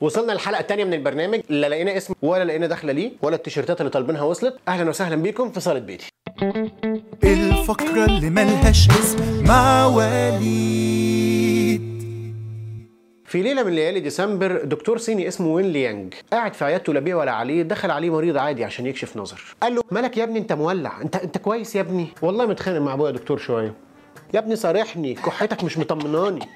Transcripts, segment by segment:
وصلنا للحلقة الثانية من البرنامج. لا لقينا اسم ولا لقينا دخلة ليه ولا التيشيرتات اللي طالبينها وصلت. أهلا وسهلا بيكم في صالة بيتي. الفقرة اللي ملهاش اسم مع وليد في ليلة من ليالي ديسمبر دكتور صيني اسمه وين ليانج قاعد في عيادته لا بيه ولا عليه دخل عليه مريض عادي عشان يكشف نظر. قال له مالك يا ابني؟ انت مولع. انت انت كويس يا ابني. والله متخانق مع أبويا دكتور شوية. يا ابني صارحني كحتك مش مطمناني.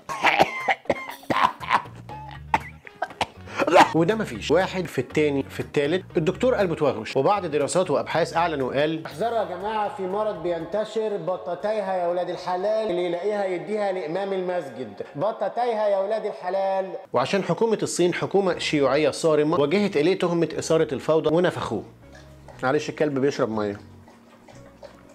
وده مفيش واحد في التاني في التالت. الدكتور قلبه توغوش وبعد دراسات وأبحاث اعلن وقال احذروا يا جماعة في مرض بينتشر بطتيها يا ولاد الحلال اللي يلاقيها يديها لإمام المسجد. بطتيها يا ولاد الحلال. وعشان حكومة الصين حكومة شيوعية صارمة وجهت إليه تهمة إثارة الفوضى ونفخوه. معلش الكلب بيشرب مية.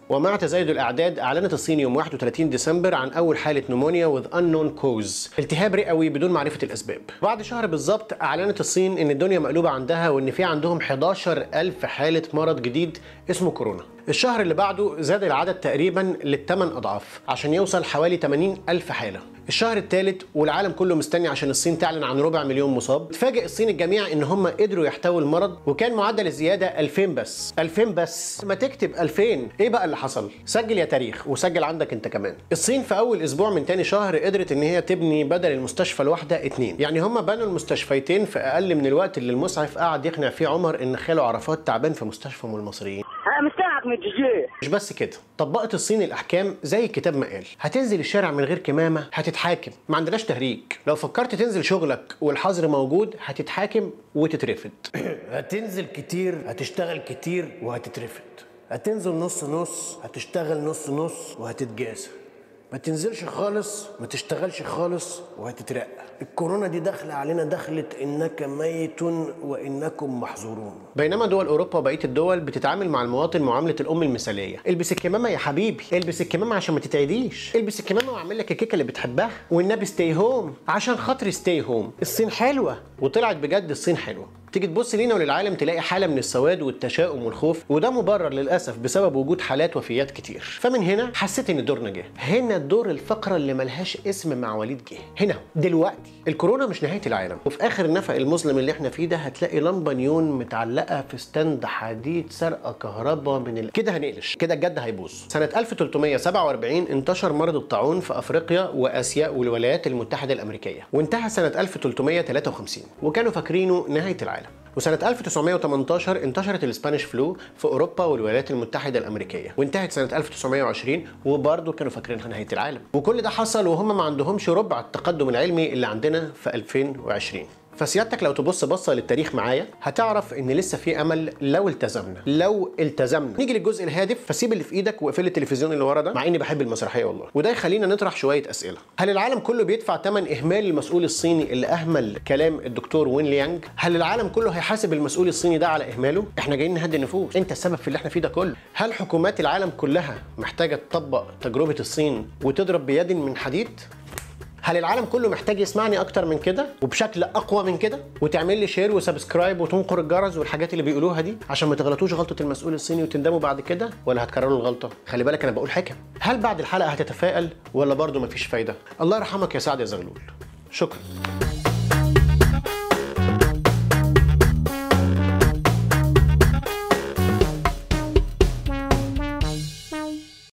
ومع تزايد الأعداد أعلنت الصين يوم 31 ديسمبر عن أول حالة نمونيا with unknown cause. التهاب رئوي بدون معرفة الأسباب. بعد شهر بالظبط أعلنت الصين إن الدنيا مقلوبة عندها وإن في عندهم 11000 حالة مرض جديد اسمه كورونا. الشهر اللي بعده زاد العدد تقريبا للثمان أضعاف عشان يوصل حوالي 80 ألف حالة. الشهر الثالث والعالم كله مستني عشان الصين تعلن عن ربع مليون مصاب. تفاجئ الصين الجميع إن هم قدروا يحتووا المرض وكان معدل الزيادة 2000 بس. 2000 بس. ما تكتب 2000 إيه بقى اللي حصل؟ سجل يا تاريخ وسجل عندك أنت كمان. الصين في أول أسبوع من تاني شهر قدرت إن هي تبني بدل المستشفى الواحدة اتنين. يعني هم بنوا المستشفيتين في أقل من الوقت اللي المسعف قعد يقنع فيه عمر إن خاله عرفات تعبان في مستشفى المصريين. من الجيجي مش بس كده طبقت الصين الأحكام زي الكتاب ما قال. هتنزل الشارع من غير كمامة هتتحاكم. ما عندناش تهريج. لو فكرت تنزل شغلك والحظر موجود هتتحاكم وتترفد. هتنزل كتير هتشتغل كتير وهتترفد. هتنزل نص نص هتشتغل نص نص وهتتجازى ما تنزلش خالص ما تشتغلش خالص وهتترقى. الكورونا دي داخلة علينا دخلت إنك ميت وإنكم محظورون. بينما دول أوروبا وبقية الدول بتتعامل مع المواطن معاملة الأم المثالية. البس الكمامة يا حبيبي البس الكمامة عشان ما تتعديش. البس الكمامة واعمل لك الكيكة اللي بتحبها. والنبي ستي هوم عشان خاطري ستي هوم الصين حلوة وطلعت بجد الصين حلوة. تيجي تبص لينا وللعالم تلاقي حالة من السواد والتشاؤم والخوف وده مبرر للأسف بسبب وجود حالات وفيات كتير. فمن هنا حسيت إن دورنا جه هنا دور الفقرة اللي ملهاش اسم مع وليد جه. هنا دلوقتي. الكورونا مش نهاية العالم. وفي آخر النفق المظلم اللي إحنا فيه ده هتلاقي لمبة نيون متعلقة في stand حديد سرقة كهرباء من ال... كده هنقلش. كده الجد هيبوظ. سنة 1347 انتشر مرض الطاعون في أفريقيا وأسيا والولايات المتحدة الأمريكية. وانتهى سنة 1353 وكانوا فاكرينه نهاية العالم. وسنة 1918 انتشرت ال Spanish flu في أوروبا والولايات المتحدة الأمريكية وانتهت سنة 1920 وبرضه كانوا فاكرينها نهاية العالم وكل ده حصل وهم ما عندهمش ربع التقدم العلمي اللي عندنا في 2020 فسيادتك لو تبص بصة للتاريخ معايا هتعرف إن لسه في أمل لو التزمنا. لو التزمنا. نيجي للجزء الهادف فسيب اللي في إيدك واقفل التلفزيون اللي ورا ده مع إني بحب المسرحية والله. وده يخلينا نطرح شوية أسئلة. هل العالم كله بيدفع ثمن إهمال المسؤول الصيني اللي أهمل كلام الدكتور وين ليانج؟ هل العالم كله هيحاسب المسؤول الصيني ده على إهماله؟ إحنا جايين نهدي النفوس. أنت السبب في اللي إحنا فيه ده كله. هل حكومات العالم كلها محتاجة تطبق تجربة الصين وتضرب بيد من حديد؟ هل العالم كله محتاج يسمعني أكتر من كده وبشكل أقوى من كده؟ وتعمل لي share و subscribe وتنقر الجرس والحاجات اللي بيقولوها دي عشان ما تغلطوش غلطة المسؤول الصيني وتندموا بعد كده ولا هتكرروا الغلطة. خلي بالك أنا بقول حكم. هل بعد الحلقة هتتفائل ولا برضه مفيش فايدة؟ الله يرحمك يا سعد يا زغلول. شكرا.